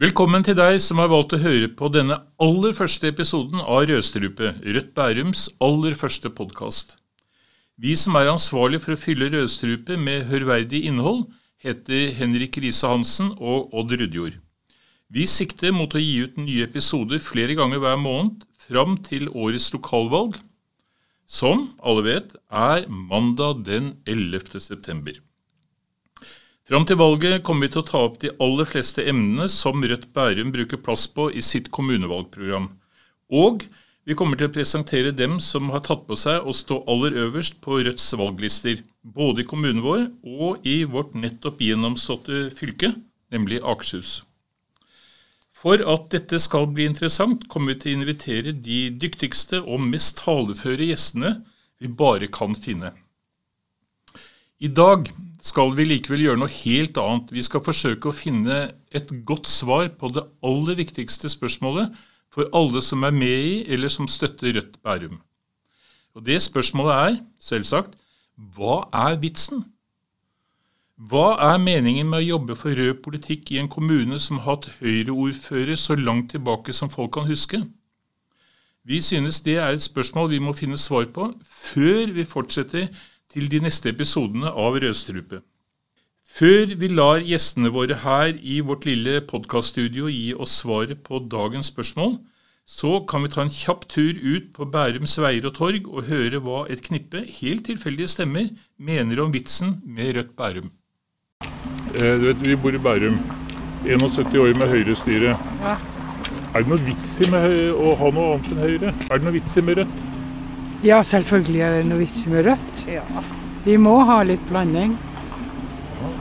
Velkommen til deg som har valgt å høre på denne aller første episoden av Rødstrupe, Rødt Bærums aller første podkast. Vi som er ansvarlig for å fylle Rødstrupe med hørverdig innhold, heter Henrik Riise-Hansen og Odd Rudjord. Vi sikter mot å gi ut nye episoder flere ganger hver måned fram til årets lokalvalg, som alle vet er mandag den 11. september. Fram til valget kommer vi til å ta opp de aller fleste emnene som Rødt Bærum bruker plass på i sitt kommunevalgprogram. Og vi kommer til å presentere dem som har tatt på seg å stå aller øverst på Rødts valglister, både i kommunen vår og i vårt nettopp gjennomståtte fylke, nemlig Akershus. For at dette skal bli interessant, kommer vi til å invitere de dyktigste og mest taleføre gjestene vi bare kan finne. I dag skal vi likevel gjøre noe helt annet. Vi skal forsøke å finne et godt svar på det aller viktigste spørsmålet for alle som er med i eller som støtter Rødt Bærum. Og Det spørsmålet er, selvsagt, hva er vitsen? Hva er meningen med å jobbe for rød politikk i en kommune som har hatt Høyre-ordfører så langt tilbake som folk kan huske? Vi synes det er et spørsmål vi må finne svar på før vi fortsetter til de neste episodene av Rødstrupe. Før vi lar gjestene våre her i vårt lille podkaststudio gi oss svaret på dagens spørsmål, så kan vi ta en kjapp tur ut på Bærums veier og torg og høre hva et knippe helt tilfeldige stemmer mener om vitsen med Rødt Bærum. Eh, du vet, Vi bor i Bærum. 71 år med Høyre-styre. Ja. Er det noe vits i med å ha noe annet enn Høyre? Er det noe vits i med Rødt? Ja, selvfølgelig er det noe vits med Rødt. Ja. Vi må ha litt blanding.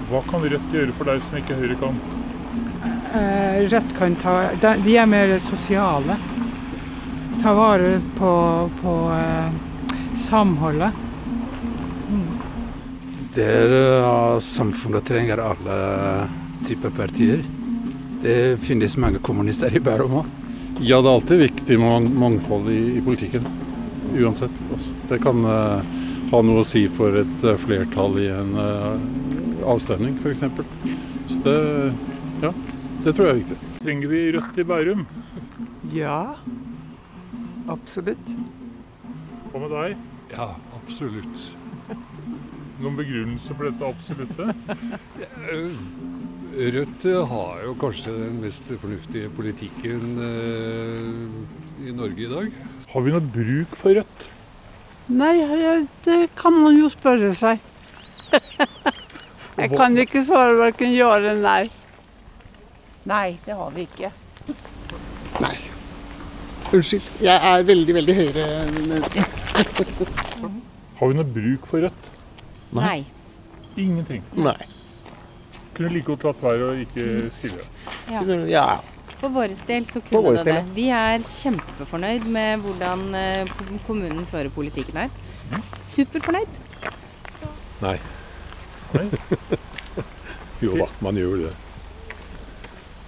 Hva kan Rødt gjøre for deg som ikke Høyre kan? Eh, Rødt kan ta De er mer sosiale. Ta vare på, på eh, samholdet. Mm. Det er, uh, samfunnet trenger alle typer partier. Det finnes mange kommunister i Bærum òg. Ja, det er alltid viktig med mangfold i, i politikken uansett. Altså. Det kan uh, ha noe å si for et uh, flertall i en uh, avstemning, f.eks. Så det, ja, det tror jeg er viktig. Trenger vi Rødt i Bærum? Ja, absolutt. Hva med deg? Ja, absolutt. Noen begrunnelse for dette absolutte? Rødt har jo kanskje den mest fornuftige politikken i Norge i dag. Har vi noe bruk for rødt? Nei, det kan man jo spørre seg. Jeg kan ikke svare verken ja eller nei. Nei, det har vi ikke. Nei. Unnskyld. Jeg er veldig, veldig høyre Har vi noe bruk for rødt? Nei. Ingenting? Nei. Kunne like godt latt være å ikke skrive. Ja. ja. For vår del så kunne det det. Vi er kjempefornøyd med hvordan eh, kommunen fører politikken her. Superfornøyd. Nei. jo da, man gjør det.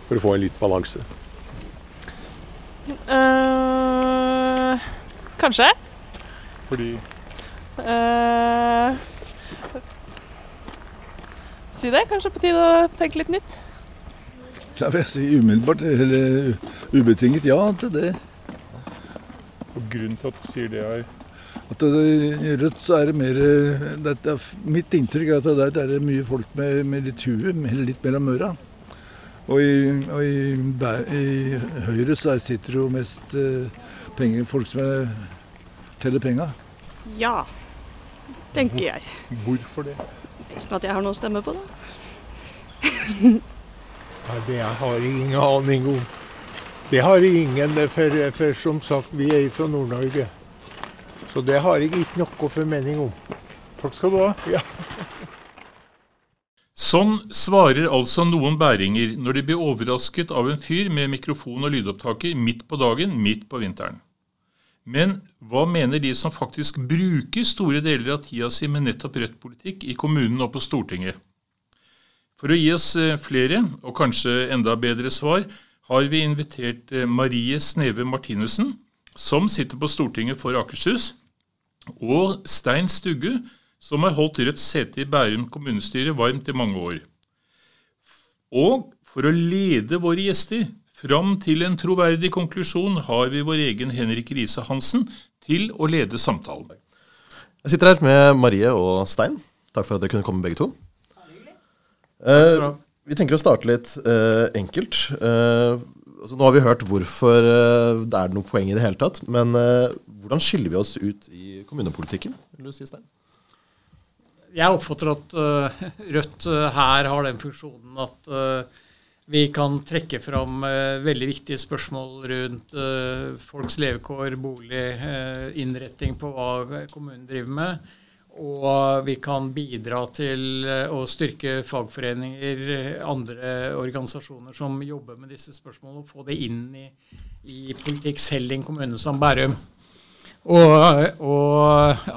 For å få en litt balanse. Uh, kanskje. Fordi uh, Si det. Kanskje på tide å tenke litt nytt. Da vil jeg si umiddelbart, eller ubetinget ja til det. Og Grunnen til at du sier det, er at I Rødt så er det mer dette, Mitt inntrykk er at det er mye folk med, med litt hue, litt mellom øra. Og i, og i, i Høyre så sitter det jo mest uh, penger, folk som er, teller penga. Ja, tenker jeg. Hvorfor det? Sånn at jeg har noe å stemme på, da. Ja, det har jeg ingen aning om. Det har jeg ingen, for, for som sagt, vi er fra Nord-Norge. Så det har jeg ikke noe formening om. Takk skal du ha. Ja. Sånn svarer altså noen bæringer når de blir overrasket av en fyr med mikrofon og lydopptaker midt på dagen, midt på vinteren. Men hva mener de som faktisk bruker store deler av tida si med nettopp rødt politikk i kommunen og på Stortinget? For å gi oss eh, flere, og kanskje enda bedre svar, har vi invitert eh, Marie Sneve Martinussen, som sitter på Stortinget for Akershus, og Stein Stugge, som har holdt Rødt sete i Bærum kommunestyre varmt i mange år. Og For å lede våre gjester fram til en troverdig konklusjon har vi vår egen Henrik Riise-Hansen til å lede samtalen. Jeg sitter her med Marie og Stein. Takk for at dere kunne komme begge to. Eh, vi tenker å starte litt eh, enkelt. Eh, altså, nå har vi hørt hvorfor eh, det er noe poeng i det hele tatt. Men eh, hvordan skiller vi oss ut i kommunepolitikken? Vil du si, Stein? Jeg oppfatter at uh, Rødt uh, her har den funksjonen at uh, vi kan trekke fram veldig viktige spørsmål rundt folks levekår, bolig, innretting på hva kommunen driver med. Og vi kan bidra til å styrke fagforeninger, andre organisasjoner som jobber med disse spørsmålene, og få det inn i, i politikk selv i en kommune som Bærum. Og, og,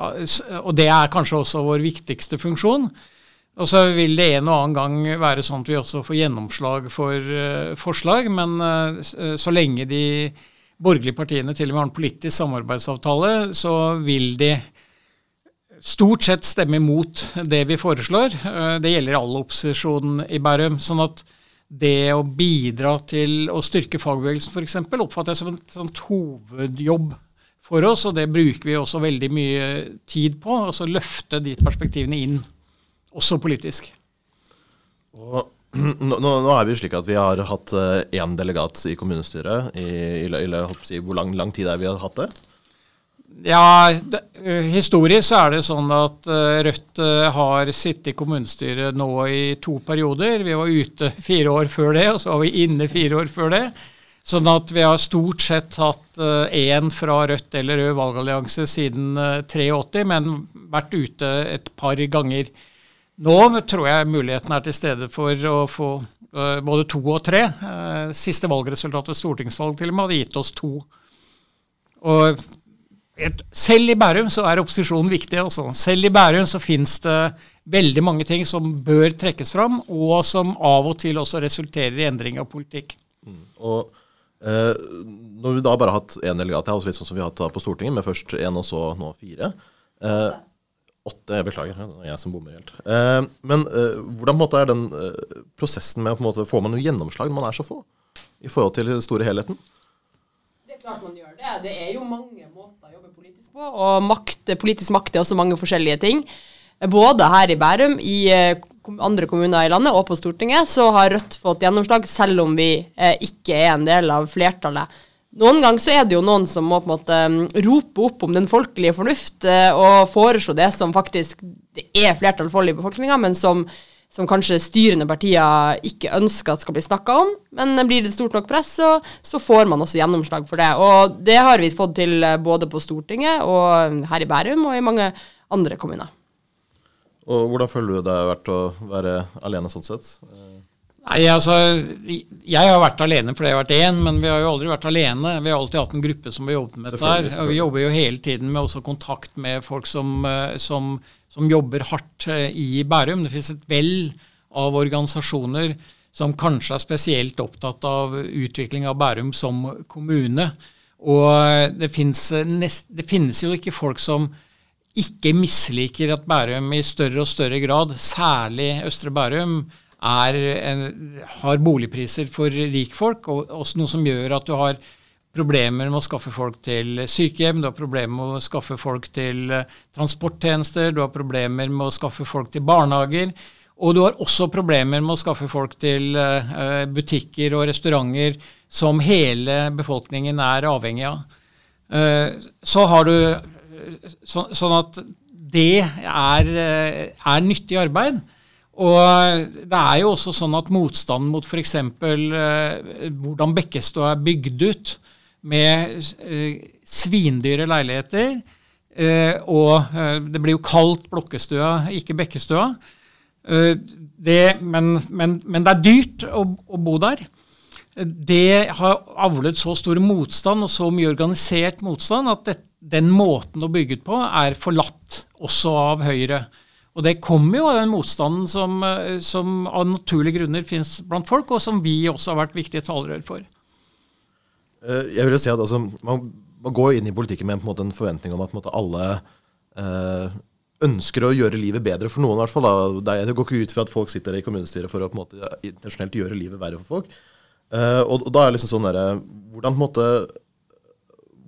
og, det er kanskje også vår viktigste funksjon. Og så vil det en og annen gang være sånn at vi også får gjennomslag for uh, forslag, men uh, så lenge de borgerlige partiene til og med har en politisk samarbeidsavtale, så vil de stort sett stemme imot det vi foreslår. Uh, det gjelder all opposisjon i Bærum. sånn at det å bidra til å styrke fagbevegelsen f.eks. oppfatter jeg som en sånn hovedjobb for oss, og det bruker vi også veldig mye tid på. Altså løfte de perspektivene inn, også politisk. Og nå, nå, er vi slik at vi har hatt én eh, delegat i kommunestyret. I, i, i i hvor lang, lang, tid er vi har hatt det? Ja, det, Historisk Historisk er det sånn at uh, Rødt uh, har sittet i kommunestyret nå i to perioder. Vi var ute fire år før det, og så var vi inne fire år før det. Sånn at vi har stort sett hatt én fra Rødt eller Rød valgallianse siden uh, 83, men vært ute et par ganger. Nå tror jeg muligheten er til stede for å få både to og tre. Siste valgresultat ved stortingsvalg til og med hadde gitt oss to. Og selv i Bærum så er opposisjonen viktig. Også. Selv i Bærum så finnes det veldig mange ting som bør trekkes fram, og som av og til også resulterer i endring av politikk. Mm. Og Eh, når vi da bare har hatt én delegat, det er også litt sånn som vi har hatt på Stortinget, med først én og så nå fire. Eh, åtte, jeg beklager, det er jeg som bommer helt. Eh, men eh, hvordan måte, er den eh, prosessen med å måte, Får man noe gjennomslag når man er så få, i forhold til den store helheten? Det er klart man gjør det. Det er jo mange måter på, og makt, politisk makt er også mange forskjellige ting. Både her i Bærum, i eh, andre kommuner i landet og på Stortinget, så har Rødt fått gjennomslag, selv om vi eh, ikke er en del av flertallet. Noen ganger så er det jo noen som må på en måte mm, rope opp om den folkelige fornuft eh, og foreslå det som faktisk det er flertall for i befolkninga, men som, som, kanskje styrende partier ikke ønsker at skal bli snakka om. Men blir det stort nok press, så, så, får man også gjennomslag for det. Og det har vi fått til eh, både på Stortinget og her i Bærum og i mange andre kommuner. Og Hvordan føler du det har vært å være alene sånn sett? Nei, altså, Jeg har vært alene fordi jeg har vært én, men vi har jo aldri vært alene. Vi har alltid hatt en gruppe som har jobbet med dette. her, og Vi jobber jo hele tiden med også kontakt med folk som, eh, som, som jobber hardt eh, i Bærum. Det finnes et vell av organisasjoner som kanskje er spesielt opptatt av utvikling av Bærum som kommune. Og det finnes, det finnes jo ikke folk som ikke misliker at Bærum i større og større grad, særlig Østre Bærum, en, har boligpriser for rikfolk, og også noe som gjør at du har problemer med å skaffe folk til sykehjem, du har problemer med å skaffe folk til eh, transporttjenester, du har problemer med å skaffe folk til barnehager, og du har også problemer med å skaffe folk til uh, butikker og restauranter som hele befolkningen er avhengig av. Så har du så, sånn at det er, eh, er, nyttig arbeid. Og det er jo også sånn at motstanden mot f.eks. Eh, hvordan Bekkestua er bygd ut, med eh, svindyre leiligheter, eh, og eh, det blir jo kalt Blokkestua, ikke Bekkestua. Det, men, men, men, det er dyrt å, å bo der det har avlet så stor motstand og så mye organisert motstand at det, den måten å bygge ut på er forlatt også av Høyre. Og det kommer jo av den motstanden som, som av naturlige grunner finnes blant folk, og som vi også har vært viktige talerør for. Eh, jeg vil jo si at altså, man, man, går inn i politikken med en, måte, en forventning om at måte, alle eh, ønsker å gjøre livet bedre for noen, i hvert fall. Da. Det går ikke ut fra at folk sitter i kommunestyret for å på måte intensjonelt gjøre livet verre for folk. Eh, og, og, da er liksom sånn der, hvordan, måte,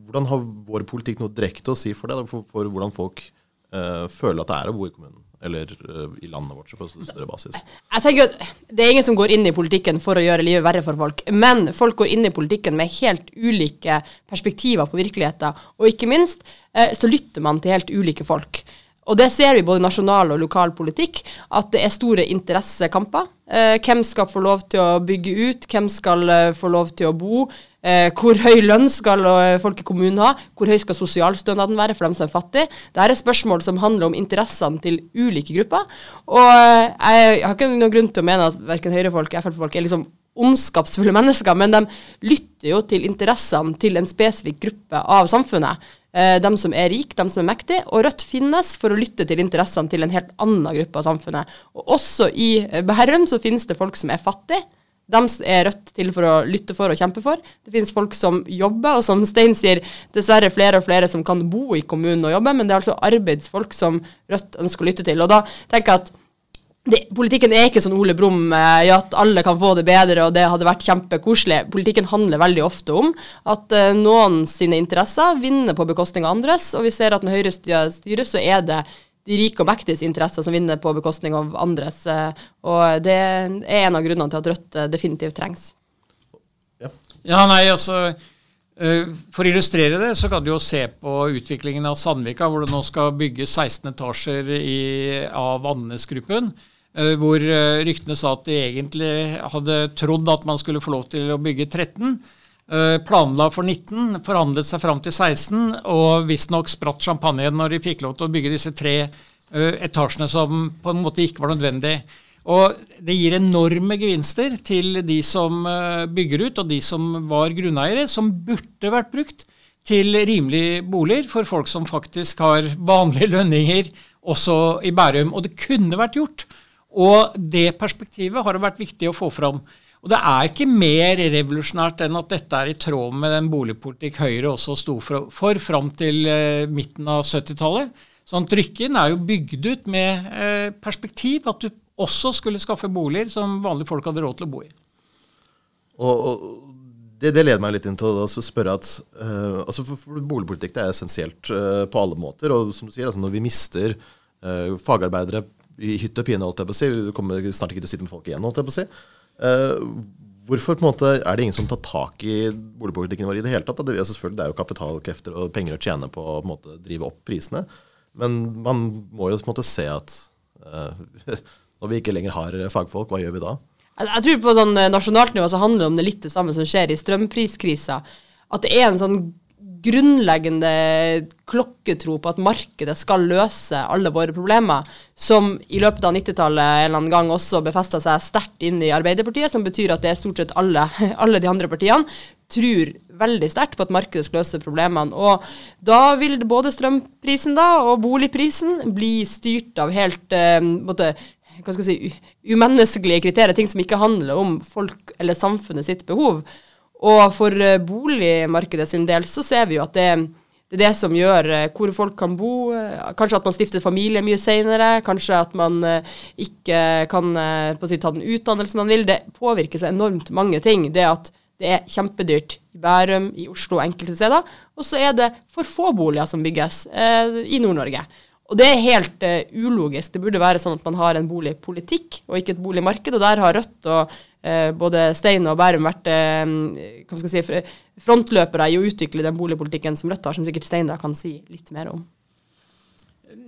hvordan har vår politikk noe direkte å si for det? For, for hvordan folk eh, føler at det er å bo i kommunen? Eller uh, i landet vårt på større basis? Jeg tenker at Det er ingen som går inn i politikken for å gjøre livet verre for folk. Men folk går inn i politikken med helt ulike perspektiver på virkeligheten. Og ikke minst så lytter man til helt ulike folk. Og det ser vi både i nasjonal og lokal politikk, at det er store interessekamper. Eh, hvem skal få lov til å bygge ut, hvem skal eh, få lov til å bo? Eh, hvor høy lønn skal eh, folk i kommunen ha? Hvor høy skal sosialstønaden være for dem som er fattige? Dette er spørsmål som handler om interessene til ulike grupper. Og eh, jeg, har ikke noen grunn til å mene at verken Høyre-folk eller Frp-folk er liksom ondskapsfulle mennesker, men de lytter jo til interessene til en spesifikk gruppe av samfunnet eh, dem som er rike, de som er mektige. Og Rødt finnes for å lytte til interessene til en helt annen gruppe av samfunnet. Og også i Bærum så finnes det folk som er fattige. De er Rødt til for å lytte for og kjempe for. Det finnes folk som jobber, og som Stein sier, dessverre flere og flere som kan bo i kommunen og jobbe, men det er altså arbeidsfolk som Rødt ønsker å lytte til. Og da tenker jeg at det, politikken er ikke sånn Ole Brumm ja, at alle kan få det bedre og det hadde vært kjempekoselig. Politikken handler veldig ofte om at uh, noen sine interesser vinner på bekostning av andres. Og vi ser at når Høyre styrer, så er det de rike og mektiges interesser som vinner på bekostning av andres. Uh, og det er en av grunnene til at Rødt uh, definitivt trengs. Ja, ja nei, altså... For å illustrere det, så kan du jo se på utviklingen av Sandvika, hvor det nå skal bygges 16 etasjer i, av Andenes-gruppen. Eh, hvor eh, ryktene sa at de egentlig hadde trodd at man skulle få lov til å bygge 13. Eh, planla for 19, forhandlet seg fram til 16, og visstnok spratt champagnen når de fikk lov til å bygge disse tre etasjene som på en måte ikke var nødvendig. Og det gir enorme gevinster til de som bygger ut, og de som var grunneiere, som burde vært brukt til rimelige boliger for folk som faktisk har vanlige lønninger også i Bærum. Og det kunne vært gjort. Og det perspektivet har det vært viktig å få fram. Og det er ikke mer revolusjonært enn at dette er i tråd med den boligpolitikk Høyre også sto for, for fram til eh, midten av 70-tallet. Sånn Rykken er jo bygd ut med eh, perspektiv, at du også skulle skaffe boliger som vanlige folk hadde råd til å bo i. Og, og det, det, leder meg litt inn til å spørre at uh, altså for, for Boligpolitikk det er essensielt uh, på alle måter. Og som du sier, altså når vi mister uh, fagarbeidere i hytte og pine, holdt jeg på å si. Vi kommer snart ikke til å sitte med folk igjen, holdt jeg på å si. Uh, hvorfor på en måte, er det ingen som tar tak i boligpolitikken vår i det hele tatt? Det, selvfølgelig, det er jo kapitalkrefter og penger å tjene på å måte, drive opp prisene. Men man må jo på en måte se at uh, når vi ikke lenger har fagfolk, hva gjør vi da? Jeg tror på sånn eh, nasjonalt nivå så handler det om det litt det samme som skjer i strømpriskrisa. At det er en sånn grunnleggende klokketro på at markedet skal løse alle våre problemer, som i løpet av 90-tallet en eller annen gang også befesta seg sterkt inn i Arbeiderpartiet, som betyr at det er stort sett alle, alle de andre partiene tror veldig sterkt på at markedet skal løse problemene. Og da vil både strømprisen da, og boligprisen bli styrt av helt eh, måtte, hva skal jeg si, umenneskelige kriterier, ting som ikke handler om folk eller samfunnet sitt behov. Og for eh, boligmarkedet sin del så ser vi jo at det, det er det som gjør eh, hvor folk kan bo. Eh, kanskje at man stifter familie mye senere. Kanskje at man ikke kan si, ta den utdannelsen man vil. Det påvirker så enormt mange ting. Det at det er kjempedyrt i Bærum, i Oslo enkelte steder. Og så er det for få boliger som bygges eh, i Nord-Norge. Og det er helt uh, ulogisk. Det burde være sånn at man har en boligpolitikk og ikke et boligmarked. Og der har Rødt og både Stein og Bærum vært uh, si, frontløpere i å utvikle den boligpolitikken som Rødt har, som sikkert Stein da kan si litt mer om.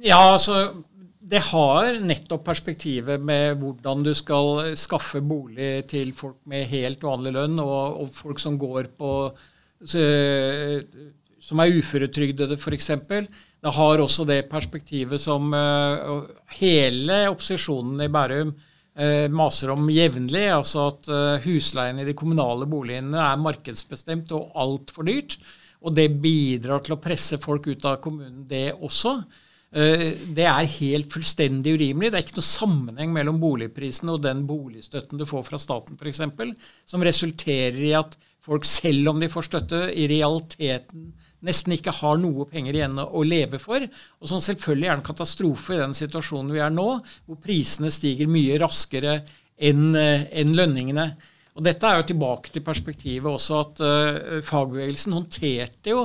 Ja, altså det har nettopp perspektivet med hvordan du skal skaffe bolig til folk med helt vanlig lønn, og, og folk som går på Som er uføretrygdede, f.eks. Det har også det perspektivet som uh, hele opposisjonen i Bærum maser om jevnlig, altså at uh, husleien i de kommunale boligene er markedsbestemt og altfor dyrt. Og det bidrar til å presse folk ut av kommunen, det også. Det er helt fullstendig urimelig. Det er ikke noe sammenheng mellom boligprisen og den boligstøtten du får fra staten f.eks., som resulterer i at folk, selv om de får støtte, i realiteten nesten ikke har noe penger igjen å leve for, og som selvfølgelig er en katastrofe i den situasjonen vi er nå, hvor prisene stiger mye raskere enn en lønningene. Og Dette er jo tilbake til perspektivet også at uh, fagbevegelsen håndterte jo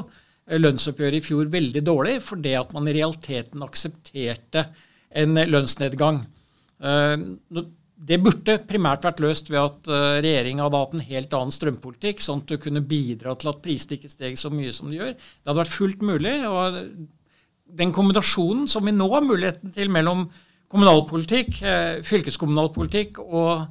lønnsoppgjøret i fjor veldig dårlig fordi at man i realiteten aksepterte en lønnsnedgang. Uh, det burde primært vært løst ved at eh, regjeringa hadde hatt en helt annen strømpolitikk, sånn at du kunne bidra til at prisene ikke steg så mye som de gjør. Det hadde vært fullt mulig. og Den kombinasjonen som vi nå har muligheten til mellom kommunalpolitikk, eh, fylkeskommunalpolitikk og,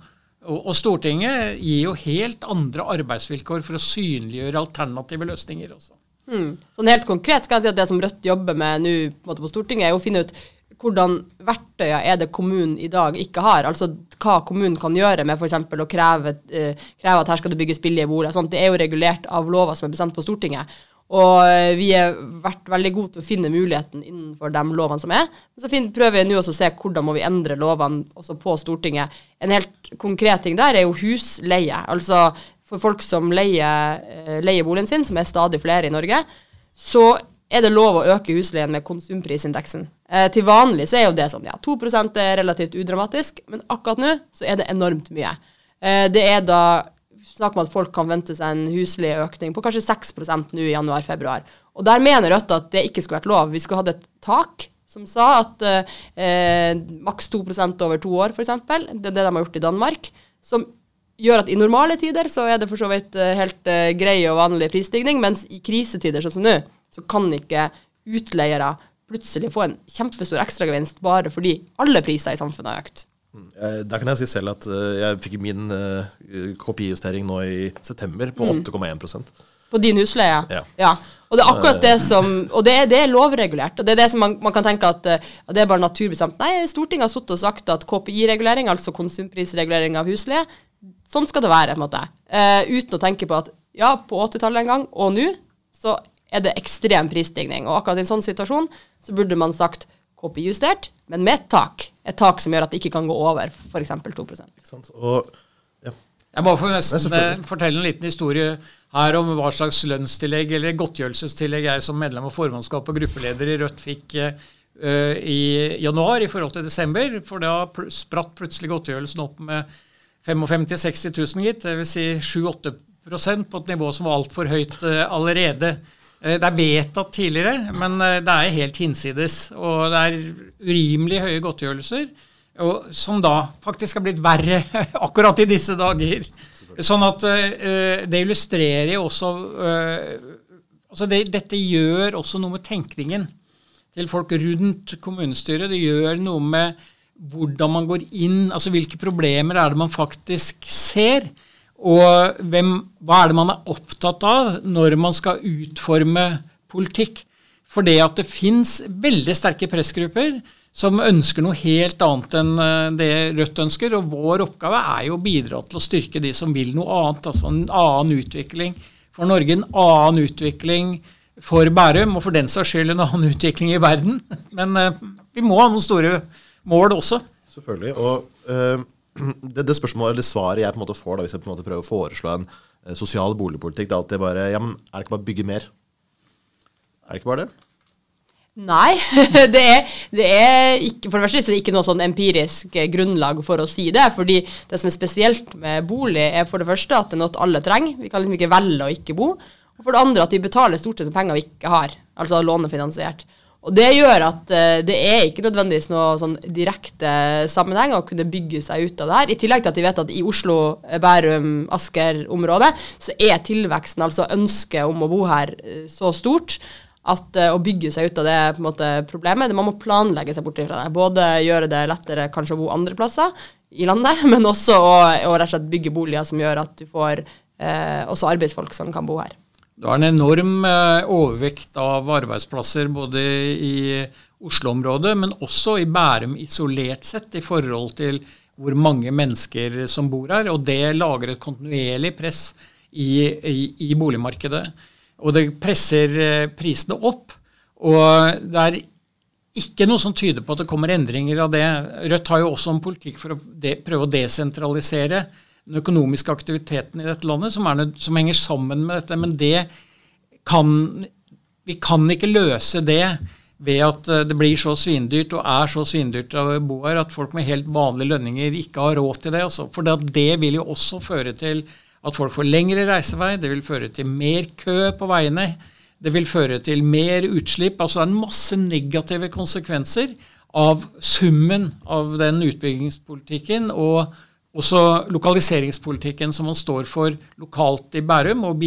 og, og, Stortinget, gir jo helt andre arbeidsvilkår for å synliggjøre alternative løsninger også. Mm. Sånn helt konkret skal jeg si at Det som Rødt jobber med nå på, på Stortinget, er å finne ut hvordan verktøyer er det kommunen i dag ikke har. Altså hva kommunen kan gjøre med f.eks. å kreve, eh, kreve, at her skal det bygges billige boliger. Sånt. Det er jo regulert av lover som er bestemt på Stortinget. Og eh, vi har vært veldig gode til å finne muligheten innenfor de lovene som er. Så prøver vi nå også å se hvordan må vi endre lovene også på Stortinget. En helt konkret ting der er jo husleie. Altså for folk som leier, eh, leier boligen sin, som er stadig flere i Norge, så er det lov å øke husleien med konsumprisindeksen. Eh, til vanlig så er jo det sånn, ja, 2% er relativt udramatisk, men akkurat nå så er det enormt mye. Eh, det er da snakk om at folk kan vente seg en huslig økning på kanskje 6% nå i januar-februar. Og der mener Rødt at det ikke skulle vært lov. Vi skulle hatt et tak som sa at eh, maks 2% over to år, f.eks. Det er det de har gjort i Danmark. Som gjør at i normale tider så er det for så vidt eh, helt uh, grei og vanlig prisstigning, mens i krisetider sånn som nå, så kan ikke utleiere plutselig få en kjempestor ekstragevinst bare fordi alle priser i samfunnet har økt. Mm. Da kan jeg si selv at eh, jeg fikk min uh, kopijustering nå i september på 8,1 mm. På din husleie? Ja. ja. Og det er akkurat det som Og det, det er lovregulert. Og det er det som man, man kan tenke at, at det er bare naturbestemt. Nei, Stortinget har sittet og sagt at KPI-regulering, altså konsumprisregulering av husleie, sånn skal det være. på en måte. Uh, uten å tenke på at ja, på 80-tallet en gang, og nå, så er det ekstrem prisstigning. Og akkurat i en sånn situasjon så burde man sagt KPI-justert, men med et tak. Et tak som gjør at det ikke kan gå over f.eks. 2 og, ja. Jeg må nesten eh, fortelle en liten historie her om hva slags lønnstillegg eller godtgjørelsestillegg jeg som medlem av formannskap og gruppeleder i Rødt fikk uh, i januar i forhold til desember. For da spratt plutselig godtgjørelsen opp med 55 000-60 000, gitt. Dvs. Si 7-8% på et nivå som var altfor høyt uh, allerede. Eh, det er vedtatt tidligere, men eh, det er helt hinsides. Og det er urimelig høye godtgjørelser, som da faktisk har blitt verre akkurat i disse dager. Sånn at uh, det illustrerer jo også altså det, Dette gjør også noe med tenkningen til folk rundt kommunestyret. Det gjør noe med hvordan man går inn, altså hvilke problemer er det man faktisk ser. Og hvem, hva er det man er opptatt av når man skal utforme politikk? For det at det fins veldig sterke pressgrupper som ønsker noe helt annet enn eh, det Rødt ønsker. Og vår oppgave er jo å bidra til å styrke de som vil noe annet. Altså en annen utvikling for Norge, en annen utvikling for Bærum, og for den saks skyld en annen utvikling i verden. Men uh, vi må ha noen store mål også. Selvfølgelig. Og uh, det, det, spørsmålet, eller svaret jeg på en måte får da, hvis jeg på en måte prøver å foreslå en eh, sosial boligpolitikk, det er alltid bare ja, men Er det ikke bare å bygge mer? Er det ikke bare det? Nei. det, er, det er ikke, for det første er det ikke noe sånn empirisk eh, grunnlag for å si det. fordi det som er spesielt med bolig, er for det første at det er noe alle trenger. Vi kan liksom ikke velge å ikke bo. Og for det andre at vi betaler stort sett penger vi ikke har. Altså lånefinansiert. Og det gjør at uh, det er ikke nødvendigvis noe sånn direkte sammenheng å kunne bygge seg ut av det her. I tillegg til at vi vet at i Oslo, Bærum, Asker-området så er tilveksten, altså ønsket om å bo her, uh, så stort at å bygge seg ut av det måte problemet. Man må planlegge seg bort fra det. Både gjøre det lettere kanskje å bo andre plasser i landet, men også å, å bygge boliger som gjør at du får også arbeidsfolk som kan bo her. Du har en enorm eh, overvekt av arbeidsplasser både i Oslo-området, men også i Bærum isolert sett, i forhold til hvor mange mennesker som bor her. Og det lager et kontinuerlig press i, i, i boligmarkedet. Og det presser eh, prisene opp. Og det er ikke noe som tyder på at det kommer endringer av det. Rødt har jo også en politikk for å de, prøve å desentralisere den økonomiske aktiviteten i dette landet, som, er, som, henger sammen med dette. Men det kan vi kan ikke løse det ved at eh, det blir så svindyrt og er så svindyrt å bo her at folk med helt vanlige lønninger ikke har råd til det. Altså. For det vil jo også føre til at folk får lengre reisevei, det vil føre til mer kø på veiene. Det vil føre til mer utslipp. altså Det er en masse negative konsekvenser av summen av den utbyggingspolitikken og også lokaliseringspolitikken som man står for lokalt i Bærum. Og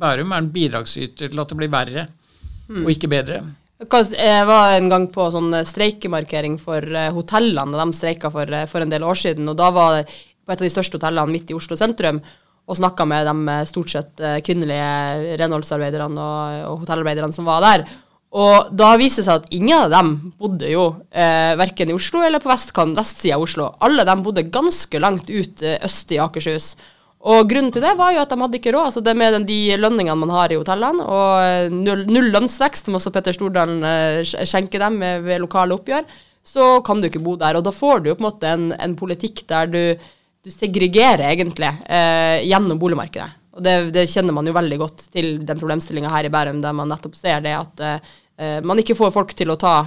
Bærum er en bidragsyter til at det blir verre, mm. og ikke bedre. Jeg var en gang på sånn streikemarkering for eh, hotellene de streika for, eh, for, en del år siden. og Da var det på et av de største hotellene midt i Oslo sentrum og snakka med de eh, stort sett kvinnelige renholdsarbeiderne og, og hotellarbeiderne som var der. Og da viser det seg at ingen av dem bodde jo eh, verken i Oslo eller på vestkant, vestsida av Oslo. Alle dem bodde ganske langt ut eh, øst i Akershus. Og grunnen til det var jo at de hadde ikke råd. altså det Med de lønningene man har i hotellene, og null, null lønnsvekst, som også Petter Stordalen eh, skjenker dem ved, ved lokale oppgjør, så kan du ikke bo der. Og da får du jo på en måte en, en politikk der du, du segregerer egentlig eh, gjennom boligmarkedet. Og det, det, kjenner man jo veldig godt til den problemstillinga her i Bærum, der man nettopp ser det at uh, man ikke får folk til å ta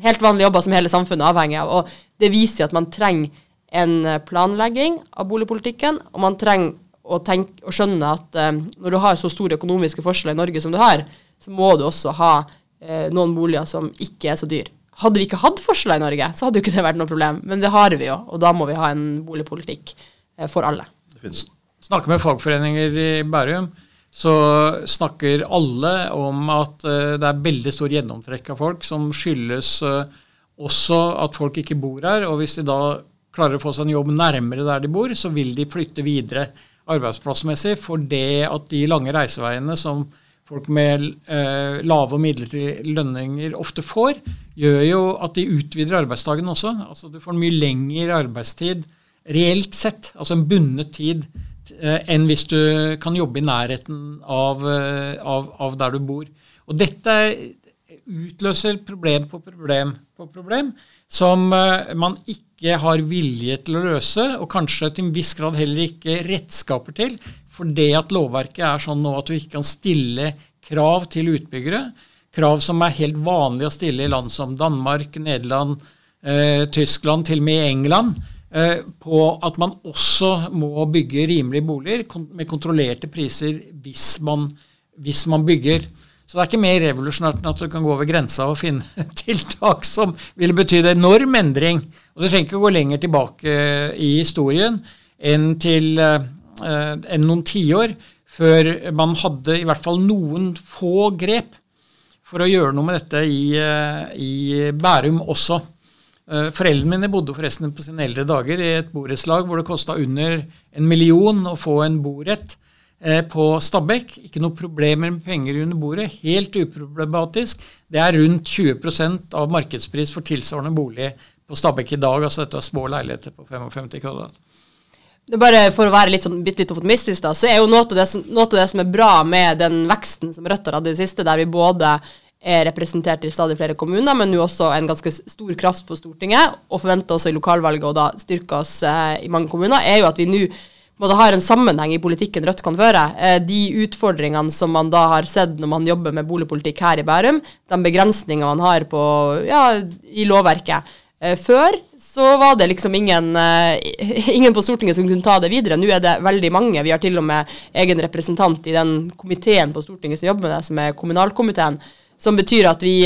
helt vanlige jobber som hele samfunnet er avhengig av. Og det viser at man trenger en eh, planlegging av boligpolitikken, og man trenger å, tenke, å skjønne at uh, når du har så store økonomiske forskjeller i Norge som du har, så må du også ha uh, noen boliger som ikke er så dyre. Hadde vi ikke hatt forskjeller i Norge, så hadde jo ikke det vært noe problem. Men det har vi jo, og da må vi ha en boligpolitikk for alle. Snakker med fagforeninger i Bærum, så snakker alle om at uh, det er veldig stor gjennomtrekk av folk, som skyldes uh, også at folk ikke bor her. Og hvis de da klarer å få seg en jobb nærmere der de bor, så vil de flytte videre arbeidsplassmessig. For det at de lange reiseveiene som folk med eh, lave og midlertidige lønninger ofte får, gjør jo at de utvider arbeidsdagen også. Altså Du får en mye lengre arbeidstid reelt sett, altså en bundet tid, eh, enn hvis du kan jobbe i nærheten av, eh, av, av der du bor. Og dette utløser problem på problem på problem som eh, man ikke har vilje til å løse, og kanskje til en viss grad heller ikke redskaper til, for det at lovverket er sånn nå at du ikke kan stille krav til utbyggere, krav som er helt vanlig å stille i land som Danmark, Nederland, eh, Tyskland, til og med i England, eh, på at man også må bygge rimelige boliger med kontrollerte priser hvis man, hvis man bygger. Så det er ikke mer revolusjonært enn at du kan gå over grensa og finne tiltak som ville betydd enorm endring. Og du trenger ikke å gå lenger tilbake i historien enn til uh, enn noen tiår før man hadde i hvert fall noen få grep for å gjøre noe med dette i, i Bærum også. Uh, foreldrene mine bodde forresten på sine eldre dager i et borettslag hvor det kosta under en million å få en borett. Eh, på Stabekk. Ikke noe problemer med penger under bordet. Helt uproblematisk. Det er rundt 20% av markedspris for tilsvarende bolig på Stabekk i dag. altså Dette er små leiligheter på 55 kvadrat. Bare For å være litt, sånn, litt optimistisk, da, så er jo noe av, det, noe av det som er bra med den veksten som Rødt har hatt i det siste, der vi både er representert i stadig flere kommuner, men nå også en ganske stor kraft på Stortinget, og forventer også i lokalvalget og da styrke oss eh, i mange kommuner, er jo at vi nå både har en sammenheng i politikken Rødt kan føre. Eh, de utfordringene som man da har sett når man jobber med boligpolitikk her i Bærum, de begrensningene man har på, ja, i lovverket. Eh, før så var det liksom ingen, eh, ingen, på Stortinget som kunne ta det videre. Nå er det veldig mange. Vi har til og med egen representant i den komiteen på Stortinget som jobber med det, som er kommunalkomiteen. Som betyr at vi,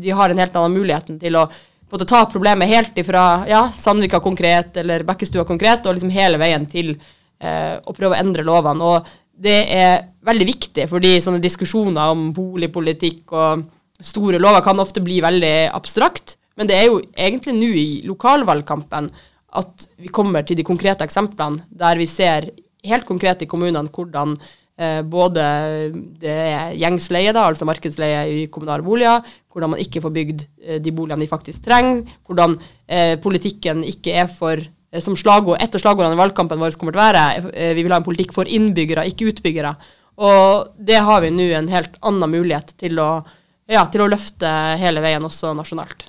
vi har en helt annen mulighet til å både ta problemet helt ifra ja, Sandvika konkret eller Bekkestua konkret, og liksom hele veien til eh, å prøve å endre lovene. Og det er veldig viktig, fordi sånne diskusjoner om boligpolitikk og store lover kan ofte bli veldig abstrakt. Men det er jo egentlig nå i lokalvalgkampen at vi kommer til de konkrete eksemplene der vi ser helt konkret i kommunene hvordan eh, både det er gjengsleie, da, altså markedsleie i kommunale boliger, hvordan man ikke får bygd eh, de boligene de faktisk trenger, hvordan eh, politikken ikke er for Eh, som slagord, Et av slagordene i valgkampen vår kommer til å være eh, vi vil ha en politikk for innbyggere, ikke utbyggere. Og det har vi nå en helt annen mulighet til å, ja, til å løfte hele veien, også nasjonalt.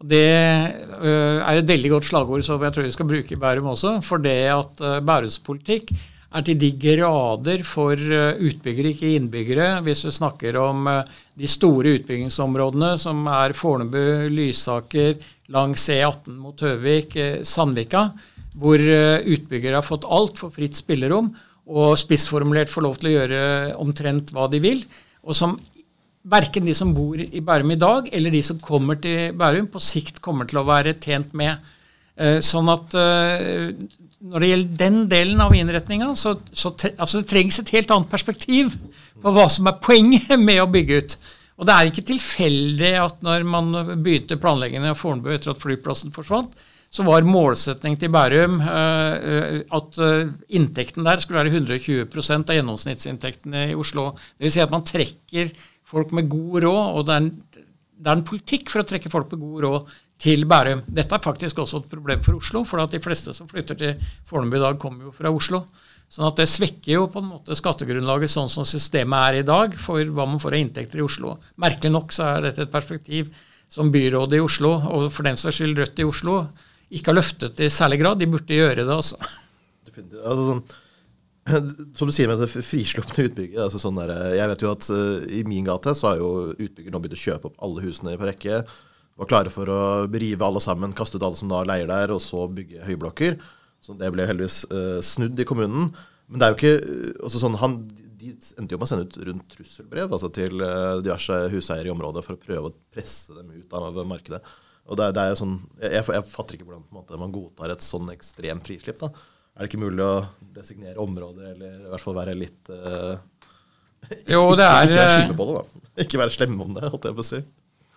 Det er et veldig godt slagord som jeg tror vi skal bruke i Bærum også. For det at Bærums politikk er til de grader for utbyggere, ikke innbyggere. Hvis du snakker om de store utbyggingsområdene, som er Fornebu, Lysaker, langs E18 mot Høvik, Sandvika, hvor utbyggere har fått altfor fritt spillerom og spissformulert får lov til å gjøre omtrent hva de vil, og som verken de som bor i Bærum i dag, eller de som kommer til Bærum, på sikt kommer til å være tjent med. Eh, sånn at eh, når det gjelder den delen av innretninga, så, så altså det trengs et helt annet perspektiv på hva som er poenget med å bygge ut. Og det er ikke tilfeldig at når man begynte planleggingen av Fornebu etter at flyplassen forsvant, så var målsetning til Bærum uh, at uh, inntekten der skulle være 120% av gjennomsnittsinntektene i Oslo. Dvs. Si at man trekker folk med god råd, og det er, en, det er, en, politikk for å trekke folk med god råd til Bærum. Dette er faktisk også et problem for Oslo, for de fleste som flytter til Fornebu i dag, kommer jo fra Oslo. Sånn at det svekker jo på en måte skattegrunnlaget sånn som systemet er i dag, for hva man får av inntekter i Oslo. Merkelig nok så er dette et perspektiv som byrådet i Oslo, og for den saks skyld Rødt i Oslo, ikke har løftet i særlig grad. De burde gjøre det, altså. Altså, sånn som du sier med frislupne utbygger. Altså sånn der, jeg vet jo at uh, I min gate så har jo utbygger nå begynt å kjøpe opp alle husene på rekke. Var klare for å rive alle sammen, kaste ut alle som da leier der, og så bygge høyblokker. Så det ble heldigvis uh, snudd i kommunen. Men det er jo ikke uh, også sånn, han, De endte jo med å sende ut rundt trusselbrev altså til diverse huseiere i området for å prøve å presse dem ut av markedet. Og det, det er jo sånn, jeg, jeg, fatter ikke hvordan måte, man godtar et sånn ekstremt frislipp. da er det ikke mulig å designere områder, eller i hvert fall være litt uh, Jo, det er Ikke. Ikke være slemme om det, holdt jeg på å si.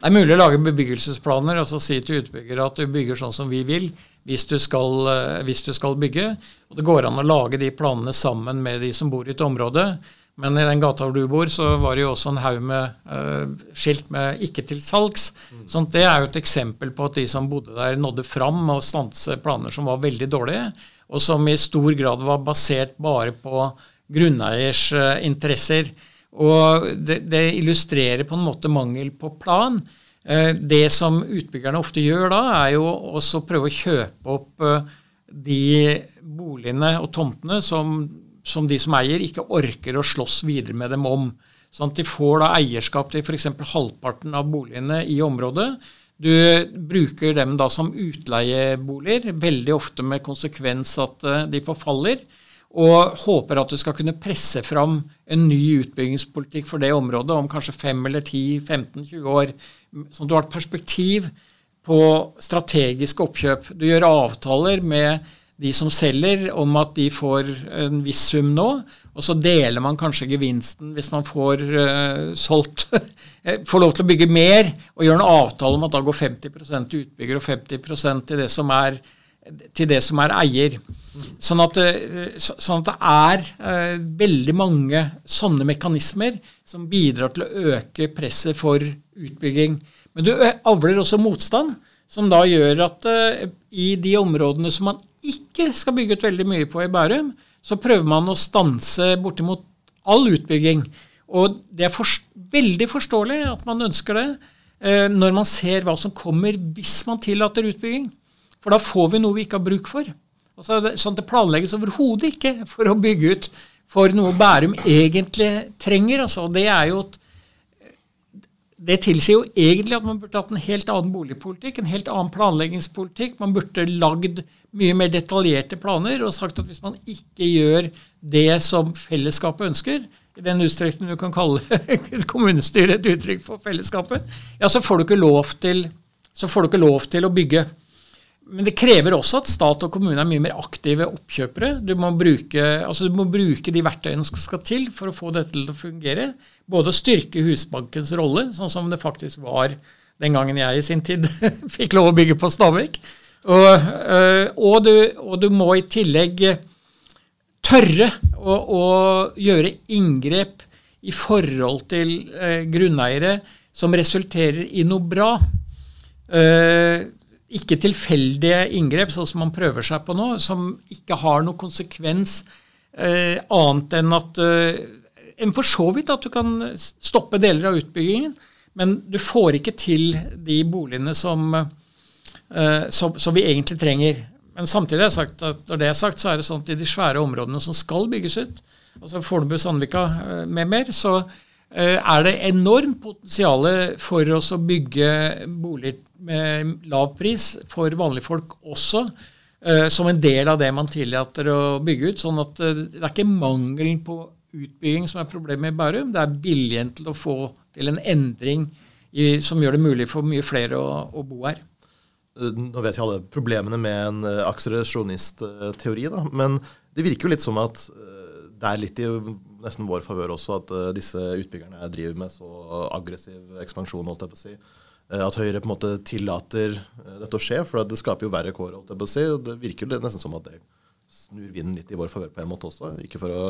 Det er mulig å lage bebyggelsesplaner og så si til utbygger at du bygger sånn som vi vil hvis du, skal, eh, hvis du skal bygge. Og Det går an å lage de planene sammen med de som bor i et område. Men i den gata hvor du bor, så var det jo også en haug med uh, skilt med 'ikke til salgs'. Mm. sånn det er jo et eksempel på at de som bodde der, nådde fram med å stanse planer som var veldig dårlige og som i stor grad var basert bare på grunneiers uh, interesser. Og det, det, illustrerer på en måte mangel på plan. Uh, det som utbyggerne ofte gjør da, er jo også å prøve å kjøpe opp uh, de boligene og tomtene som, som, de som eier, ikke orker å slåss videre med dem om. Sånn at de får da eierskap til f.eks. halvparten av boligene i området. Du bruker dem da som utleieboliger, veldig ofte med konsekvens at eh, de forfaller. Og håper at du skal kunne presse fram en ny utbyggingspolitikk for det området om kanskje 5 eller 10-15-20 år. Sånn at du har et perspektiv på strategiske oppkjøp. Du gjør avtaler med de som selger, om at de får en viss sum nå. Og så deler man kanskje gevinsten hvis man får uh, solgt Eh, får lov til å bygge mer og gjør en avtale om at da går 50 til utbygger og 50% til det som er, til det som er eier. Sånn at, eh, sånn at det er uh, veldig mange sånne mekanismer som bidrar til å øke presset for utbygging. Men du avler også motstand, som da gjør at i de områdene som man ikke skal bygge ut veldig mye på i Bærum, så prøver man å stanse bortimot all utbygging. Og det er for, veldig forståelig at man ønsker det eh, når man ser hva som kommer hvis man tillater utbygging. For da får vi noe vi ikke har bruk for. Altså, sånn at det planlegges overhodet ikke for å bygge ut for noe Bærum egentlig trenger. Altså, det er jo det tilsier jo egentlig at man burde hatt en helt annen boligpolitikk, en helt annen planleggingspolitikk. Man burde lagd mye mer detaljerte planer og sagt at hvis man ikke gjør det som fellesskapet ønsker, i den utstrekning du kan kalle kommunestyret et uttrykk for fellesskapet, ja, så får du ikke lov til, til å bygge. Men det krever også at stat og kommune er mye mer aktive oppkjøpere. Du må bruke, altså du må bruke de verktøyene som skal til for å få dette til å fungere. Både å styrke Husbankens rolle, sånn som det faktisk var den gangen jeg i sin tid fikk lov å bygge på Stavik. Og, øh, og, du, og du må i tillegg tørre å, å gjøre inngrep i forhold til eh, grunneiere som resulterer i noe bra. Eh, ikke tilfeldige inngrep, sånn som man prøver seg på nå, som ikke har noen konsekvens eh, annet enn at eh, En for så vidt at du kan stoppe deler av utbyggingen, men du får ikke til de boligene som, eh, som, som vi egentlig trenger. men samtidig har jeg at når det er sagt, så er det sånn at i de svære områdene som skal bygges ut, altså Fornebu, Sandvika eh, med mer, så er det enormt potensial for oss å bygge boliger med lav pris for vanlige folk også, eh, som en del av det man tillater å bygge ut. sånn at det er ikke mangelen på utbygging som er problemet i Bærum, det er viljen til å få til en endring i, som gjør det mulig for mye flere å, å bo her. Nå vet vi alle problemene med en akselerasjonistteori, men det virker jo litt som at det er litt i nesten vår favør også at uh, disse utbyggerne driver med så aggressiv ekspansjon, holdt jeg på å si. Uh, at Høyre på en måte tillater uh, dette å skje, for det skaper jo verre kår. holdt jeg på å si, Det virker jo nesten som at det snur vinden litt i vår favør på en måte også. Ikke for å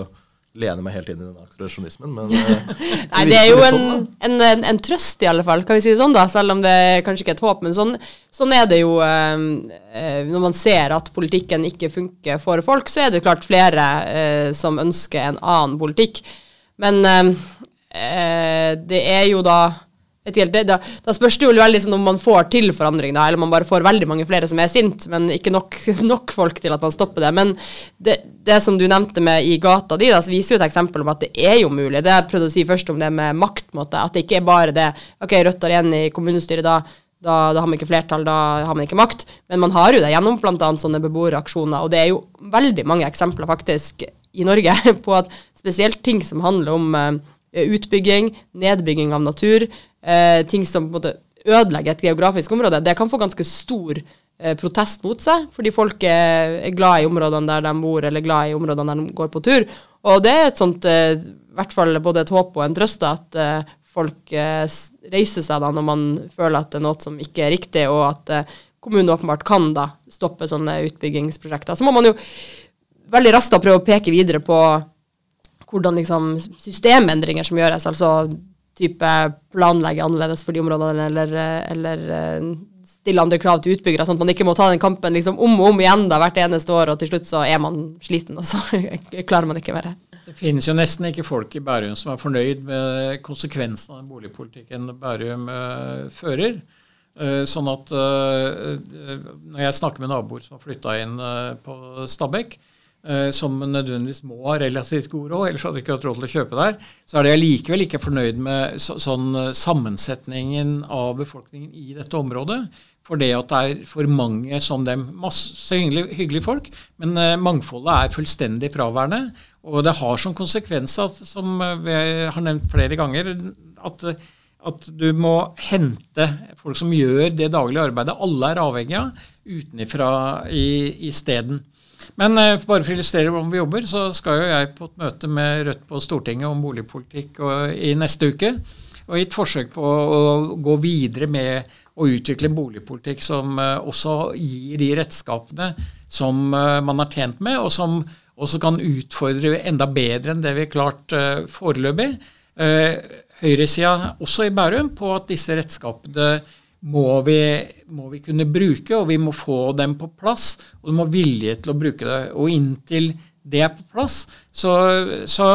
lene meg helt inn i den akselerasjonismen, men Nei, det er jo en, sånn, en, en, en, trøst, i alle fall, kan vi si det sånn, da, selv om det kanskje ikke er et håp. Men sånn, sånn er det jo eh, når man ser at politikken ikke funker for folk, så er det klart flere eh, som ønsker en annen politikk. Men eh, det er jo da Helt, da, da, spørs det jo veldig sånn om man får til forandring, da, eller man bare får veldig mange flere som er sint, men ikke nok, nok folk til at man stopper det. Men det, det som du nevnte med i gata di, da, så viser jo et eksempel om at det er jo mulig. Det jeg prøvde å si først om det med makt, måte, at det ikke er bare det OK, Rødt har igjen i kommunestyret, da, da, da, har man ikke flertall, da har man ikke makt. Men man har jo det gjennom bl.a. sånne beboeraksjoner, og det er jo veldig mange eksempler faktisk i Norge på at spesielt ting som handler om uh, utbygging, nedbygging av natur, uh, ting som på en måte ødelegger et geografisk område, det kan få ganske stor protest mot seg, fordi folk er, glad i områdene der de bor, eller glad i områdene der de går på tur. Og det er et sånt, eh, i hvert fall både et håp og en trøst at eh, folk eh, reiser seg da når man føler at det er noe som ikke er riktig, og at eh, kommunen åpenbart kan da stoppe sånne utbyggingsprosjekter. Så må man jo veldig raskt da prøve å peke videre på hvordan liksom systemendringer som gjøres, altså type planlegge annerledes for de områdene, eller, eller eh, stille andre krav til utbyggere, sånn at man ikke må ta den kampen liksom om og om igjen da, hvert eneste år, og til slutt så er man sliten, og så klarer man ikke mer. Det finnes jo nesten ikke folk i Bærum som er fornøyd med konsekvensen av den boligpolitikken Bærum uh, fører. Uh, sånn at uh, når jeg snakker med naboer som har flytta inn på Stabekk, som nødvendigvis må ha relativt god råd, ellers hadde de ikke hatt råd til å kjøpe der, så er de allikevel ikke fornøyd med så, sånn sammensetningen av befolkningen i dette området. For det at det er for mange som dem. Masse hyggelige, hyggelige folk, men uh, mangfoldet er fullstendig fraværende. Og det har som konsekvens, at, som vi har nevnt flere ganger, at, at du må hente folk som gjør det daglige arbeidet alle er avhengig av, utenfra isteden. Men uh, bare for å illustrere hvordan vi jobber, så skal jo jeg på et møte med Rødt på Stortinget om boligpolitikk i neste uke. Og i et forsøk på å gå videre med å utvikle en boligpolitikk som uh, også gir de redskapene som uh, man har tjent med, og som også kan utfordre enda bedre enn det vi har klart foreløpig. Høyresida også i Bærum på at disse redskapene må vi, må vi, kunne bruke, og vi må få dem på plass. Og du må ha vilje til å bruke det. Og inntil det er på plass, så, så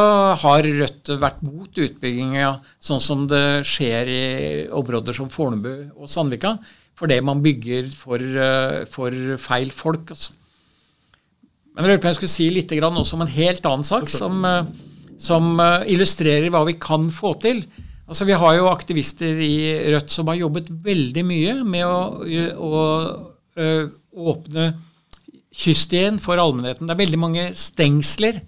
har Rødt vært mot utbygginga sånn som det skjer i områder som Fornebu og Sandvika, fordi man bygger for, for feil folk. Altså. Men jeg lurer på jeg skulle si litt også om en helt annen sak, som, som illustrerer hva vi kan få til. Altså, Vi har jo aktivister i Rødt som har jobbet veldig mye med å, å, å åpne kyst igjen for allmennheten. Det er veldig mange stengsler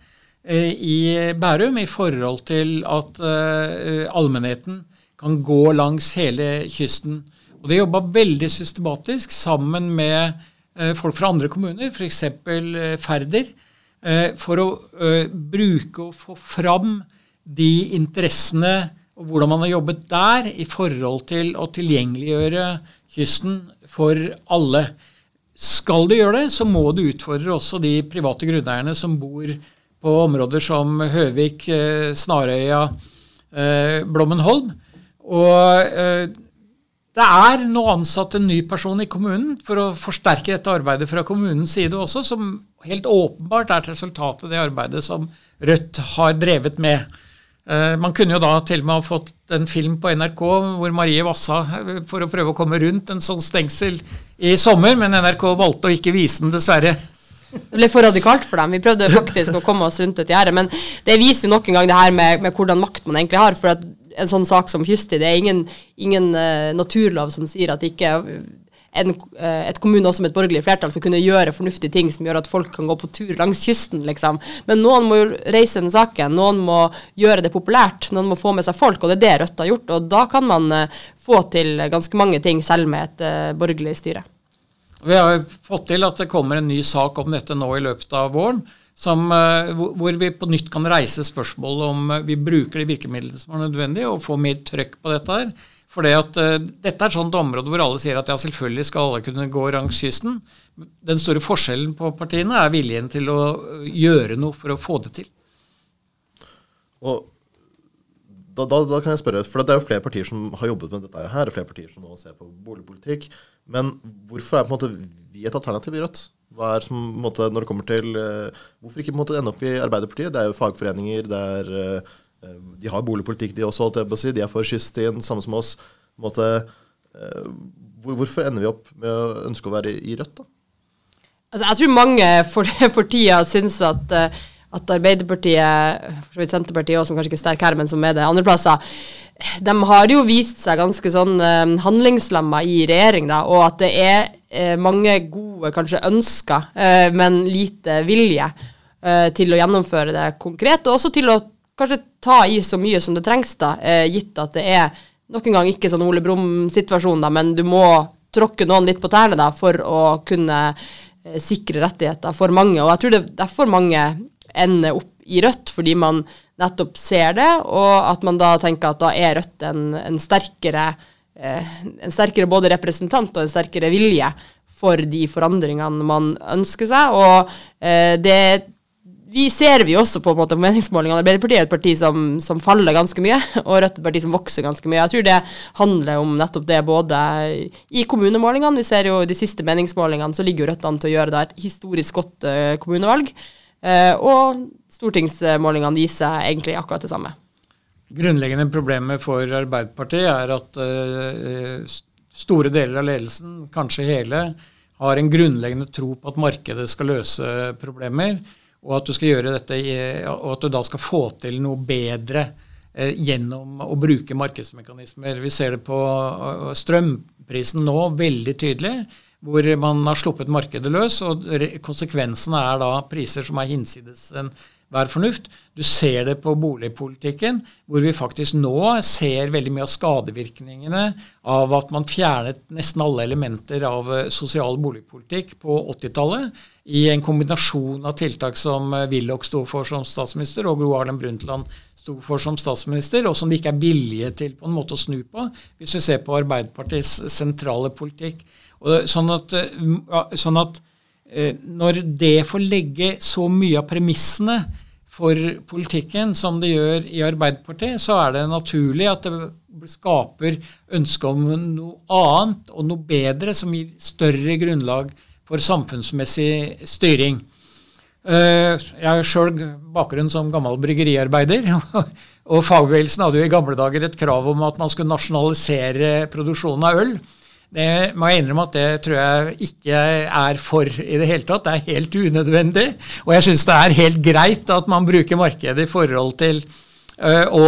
eh, i Bærum i forhold til at eh, allmennheten kan gå langs hele kysten. Og det jobba veldig systematisk sammen med eh, folk fra andre kommuner, f.eks. Eh, Færder, eh, for å eh, bruke og få fram de interessene og hvordan man har jobbet der i forhold til å tilgjengeliggjøre kysten for alle. Skal du gjøre det, så må du utfordre også de private grunneierne som bor på områder som Høvik, eh, Snarøya, eh, Blommenholm. Og eh, det er nå ansatt en ny person i kommunen for å forsterke dette arbeidet fra kommunens side også, som helt åpenbart er et resultat av det arbeidet som Rødt har drevet med. Man kunne jo da til og med ha fått en film på NRK hvor Marie Vassa for å prøve å komme rundt en sånn stengsel i sommer, men NRK valgte å ikke vise den, dessverre. Det ble for radikalt for dem. Vi prøvde faktisk å komme oss rundt et gjerde. Men det viser nok en gang det her med, med, hvordan makt man egentlig har. For en sånn sak som Hysti, det er ingen, ingen uh, naturlov som sier at ikke en, uh, et kommune også med et borgerlig flertall som kunne gjøre fornuftige ting som gjør at folk kan gå på tur langs kysten, liksom. Men noen må jo reise den saken. Noen må gjøre det populært. Noen må få med seg folk, og det er det Rødt har gjort. Og da kan man uh, få til ganske mange ting selv med et borgerlig styre. Vi har fått til at det kommer en ny sak om dette nå i løpet av våren. Som, eh, hvor vi på nytt kan reise spørsmålet om eh, vi bruker de virkemidlene som er nødvendige, og få mer trøkk på dette her. For uh, dette er et sånt område hvor alle sier at ja, selvfølgelig skal alle kunne gå langs kysten. Den store forskjellen på partiene er viljen til å gjøre noe for å få det til. Og da, da, da, kan jeg spørre, for Det er jo flere partier som har jobbet med dette her, flere partier som nå ser på boligpolitikk. Men hvorfor er på en måte vi et alternativ i Rødt? Hva er som, måte, når det kommer til, uh, Hvorfor ikke på en måte ende opp i Arbeiderpartiet? Det er jo fagforeninger, det er, uh, de har boligpolitikk de også, si. De er for kyststien, samme som oss. Måte, hvor, hvorfor ender vi opp med å ønske å være i, Rødt, da? Altså, jeg tror mange for, for tida syns at at Arbeiderpartiet, for så vidt Senterpartiet også, som kanskje ikke er sterk her, men som er det andre plasser, de har jo vist seg ganske sånn uh, handlingslamma i regjering, da, og at det er mange gode kanskje ønsker, men lite vilje til å gjennomføre det konkret, og også til å kanskje ta i så mye som det trengs, da, gitt at det er nok en gang ikke sånn Ole Brumm-situasjon, da, men du må tråkke noen litt på tærne da, for å kunne sikre rettigheter for mange. Og jeg tror det er derfor mange ender opp i Rødt, fordi man nettopp ser det, og at man da tenker at da er Rødt en, en sterkere eh, en sterkere både representant og en sterkere vilje for de forandringene man ønsker seg. Og eh, det vi ser vi også på, en måte, på meningsmålingene. Arbeiderpartiet er et parti som, som, faller ganske mye, og Rødt er et parti som vokser ganske mye. Jeg tror det handler om nettopp det både i kommunemålingene. Vi ser jo de siste meningsmålingene, så ligger jo Rødt an til å gjøre da et historisk godt uh, kommunevalg. Uh, og stortingsmålingene viser egentlig akkurat det samme. Grunnleggende problemet for Arbeiderpartiet er at uh, store deler av ledelsen, kanskje hele, har en grunnleggende tro på at markedet skal løse problemer, og at du skal gjøre dette, og at du da skal få til noe bedre eh, gjennom å bruke markedsmekanismer. Vi ser det på strømprisen nå veldig tydelig hvor man har sluppet markedet løs, og konsekvensene er da priser som er hinsides enhver fornuft. Du ser det på boligpolitikken, hvor vi faktisk nå ser veldig mye av skadevirkningene av at man fjernet nesten alle elementer av eh, sosial boligpolitikk på 80-tallet, i en kombinasjon av tiltak som eh, Willoch sto for som statsminister, og Gro Harlem Brundtland sto for som statsminister, og som det ikke er vilje til på en måte å snu på, hvis vi ser på Arbeiderpartiets sentrale politikk. Og sånn at, eh, sånn at eh, når det får legge så mye av premissene for politikken som det gjør i Arbeiderpartiet, så er det naturlig at det skaper ønske om noe annet og noe bedre som gir større grunnlag for samfunnsmessig styring. Eh, jeg har sjøl bakgrunn som gammel bryggeriarbeider. Og fagbevegelsen hadde jo i gamle dager et krav om at man skulle nasjonalisere produksjonen av øl. Det må jeg innrømme at det tror jeg ikke er for i det hele tatt. Det er helt unødvendig. Og jeg syns det er helt greit at man bruker markedet i forhold til uh, å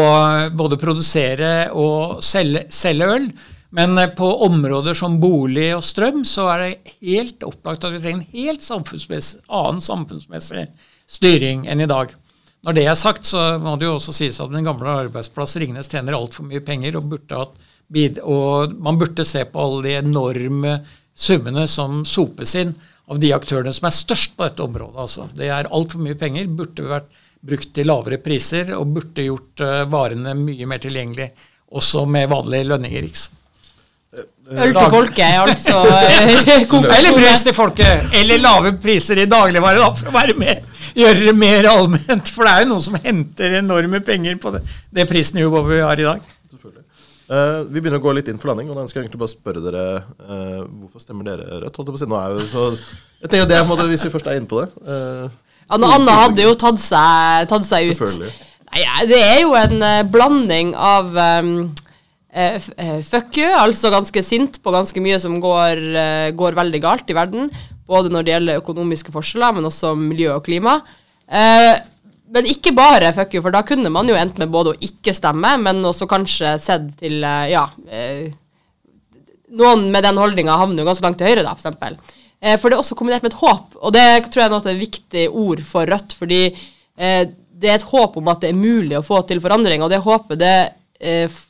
både produsere og selge, selge øl. Men uh, på områder som bolig og strøm så er det helt opplagt at vi trenger en helt samfunnsmessig, annen samfunnsmessig styring enn i dag. Når det er sagt, så må det jo også sies at den gamle arbeidsplass Ringnes tjener altfor mye penger og burde og man burde se på alle de enorme summene som sopes inn av de aktørene som er størst på dette området. Altså. Det er altfor mye penger. Burde vært brukt til lavere priser og burde gjort uh, varene mye mer tilgjengelig, også med vanlige lønninger. Liksom. Øl til folket, altså. eller brus til folket. Eller lave priser i dagligvare, da, for å være med. Gjøre det mer allment. For det er jo noen som henter enorme penger på det, det prisnivået vi har i dag. Uh, vi begynner å gå litt inn for landing, og da ønsker jeg egentlig bare spørre dere uh, hvorfor stemmer dere Rødt? holdt Jeg på å si. Nå er jo så, jeg tenker det er på en måte, Hvis vi først er inne på det uh, Anne, Anna hadde jo tatt seg, tatt seg ut. Nei, Det er jo en uh, blanding av um, fuck you, altså ganske sint på ganske mye som går, uh, går, veldig galt i verden. Både når det gjelder økonomiske forskjeller, men også miljø og klima. men ikke bare fuck you, for da kunne man jo endt med både å ikke stemme, men også kanskje sett til ja, Noen med den holdninga havner jo ganske langt til høyre, da, f.eks. For, for det er også kombinert med et håp, og det tror jeg er et viktig ord for Rødt. fordi eh, det er et håp om at det er mulig å få til forandring, og det håpet det, eh,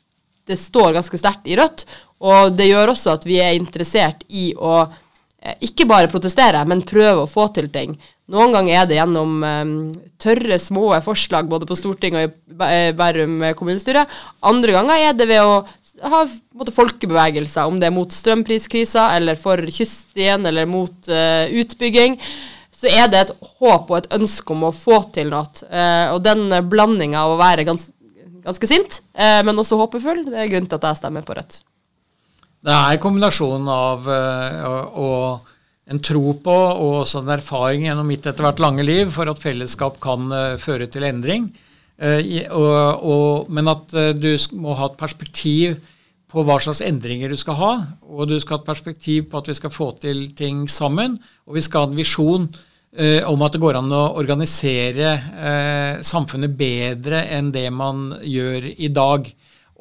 det står ganske sterkt i Rødt. Og det gjør også at vi er interessert i å eh, ikke bare protestere, men prøve å få til ting. Noen ganger er det gjennom um, tørre, små forslag både på Stortinget og i Bærum kommunestyre. Andre ganger er det ved å ha måte, folkebevegelser, om det er mot strømpriskrisa eller for kyststien eller mot uh, utbygging så er det et håp og et ønske om å få til noe. Eh, og den blandinga av å være gans, ganske sint, eh, men også håpefull, det er grunnen til at jeg stemmer på Rødt. Det er kombinasjonen av uh, en tro på og også en erfaring gjennom mitt etter hvert lange liv for at fellesskap kan uh, føre til endring. Men at du må ha et perspektiv på hva slags endringer du skal ha. Og du skal ha et perspektiv på at vi skal få til ting sammen. Og vi skal ha en visjon eh, om at det går an å organisere eh, samfunnet bedre enn det man gjør i dag.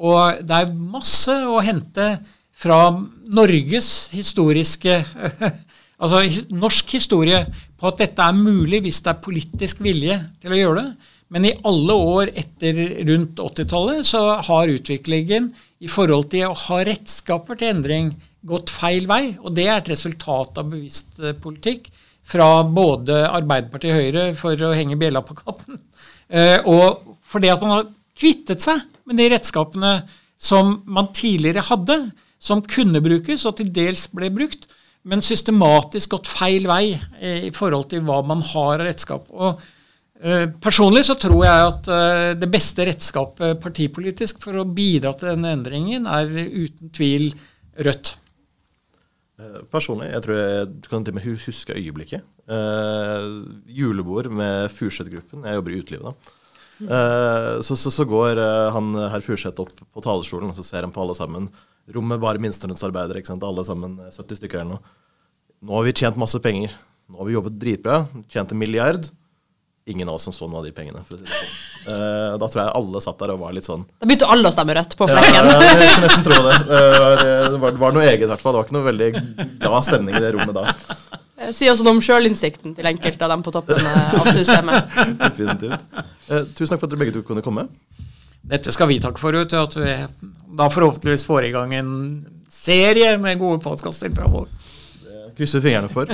Og det er masse å hente fra Norges historiske Altså norsk historie på at dette er mulig hvis det er politisk vilje til å gjøre det. Men i alle år etter rundt 80-tallet så har utviklingen i forhold til å ha redskaper til endring gått feil vei. Og det er et resultat av bevisst eh, politikk fra både Arbeiderpartiet og Høyre for å henge bjella på katten, eh, og fordi at man har kvittet seg med de redskapene som man tidligere hadde, som kunne brukes, og til dels ble brukt, men systematisk gått feil vei eh, i forhold til hva man har av redskap. Og eh, Personlig så tror jeg at det beste redskapet partipolitisk for å bidra til denne endringen, er uten tvil Rødt. Eh, personlig, jeg tror jeg, du kan til og med huske øyeblikket. Eh, julebord med Furseth-gruppen. Jeg jobber i utelivet da. Eh, så, så, så, går han herr Furseth opp på talerstolen, og så ser han på alle sammen. Rommet bare sant. Alle sammen 70 eh, stykker eller noe. Nå har vi tjent masse penger. Nå har vi jobbet dritbra. Tjent en milliard ingen av oss som så noen av de pengene. For det sånn. Uh, da tror jeg alle satt der og var litt sånn Da begynte alle å stemme rødt på flekken. Ja, jeg, skulle nesten tro det. Uh, det, var, det var noe eget, i hvert fall. Det var ikke noe veldig glad stemning i det rommet da. Si også noe om sjølinnsikten til enkelte av dem på toppen av systemet. Definitivt. Uh, tusen takk for at dere begge to kunne komme. Dette skal vi takke for, ut, at vi da forhåpentligvis får i gang en serie med gode podkaster framover. Det krysser fingrene for.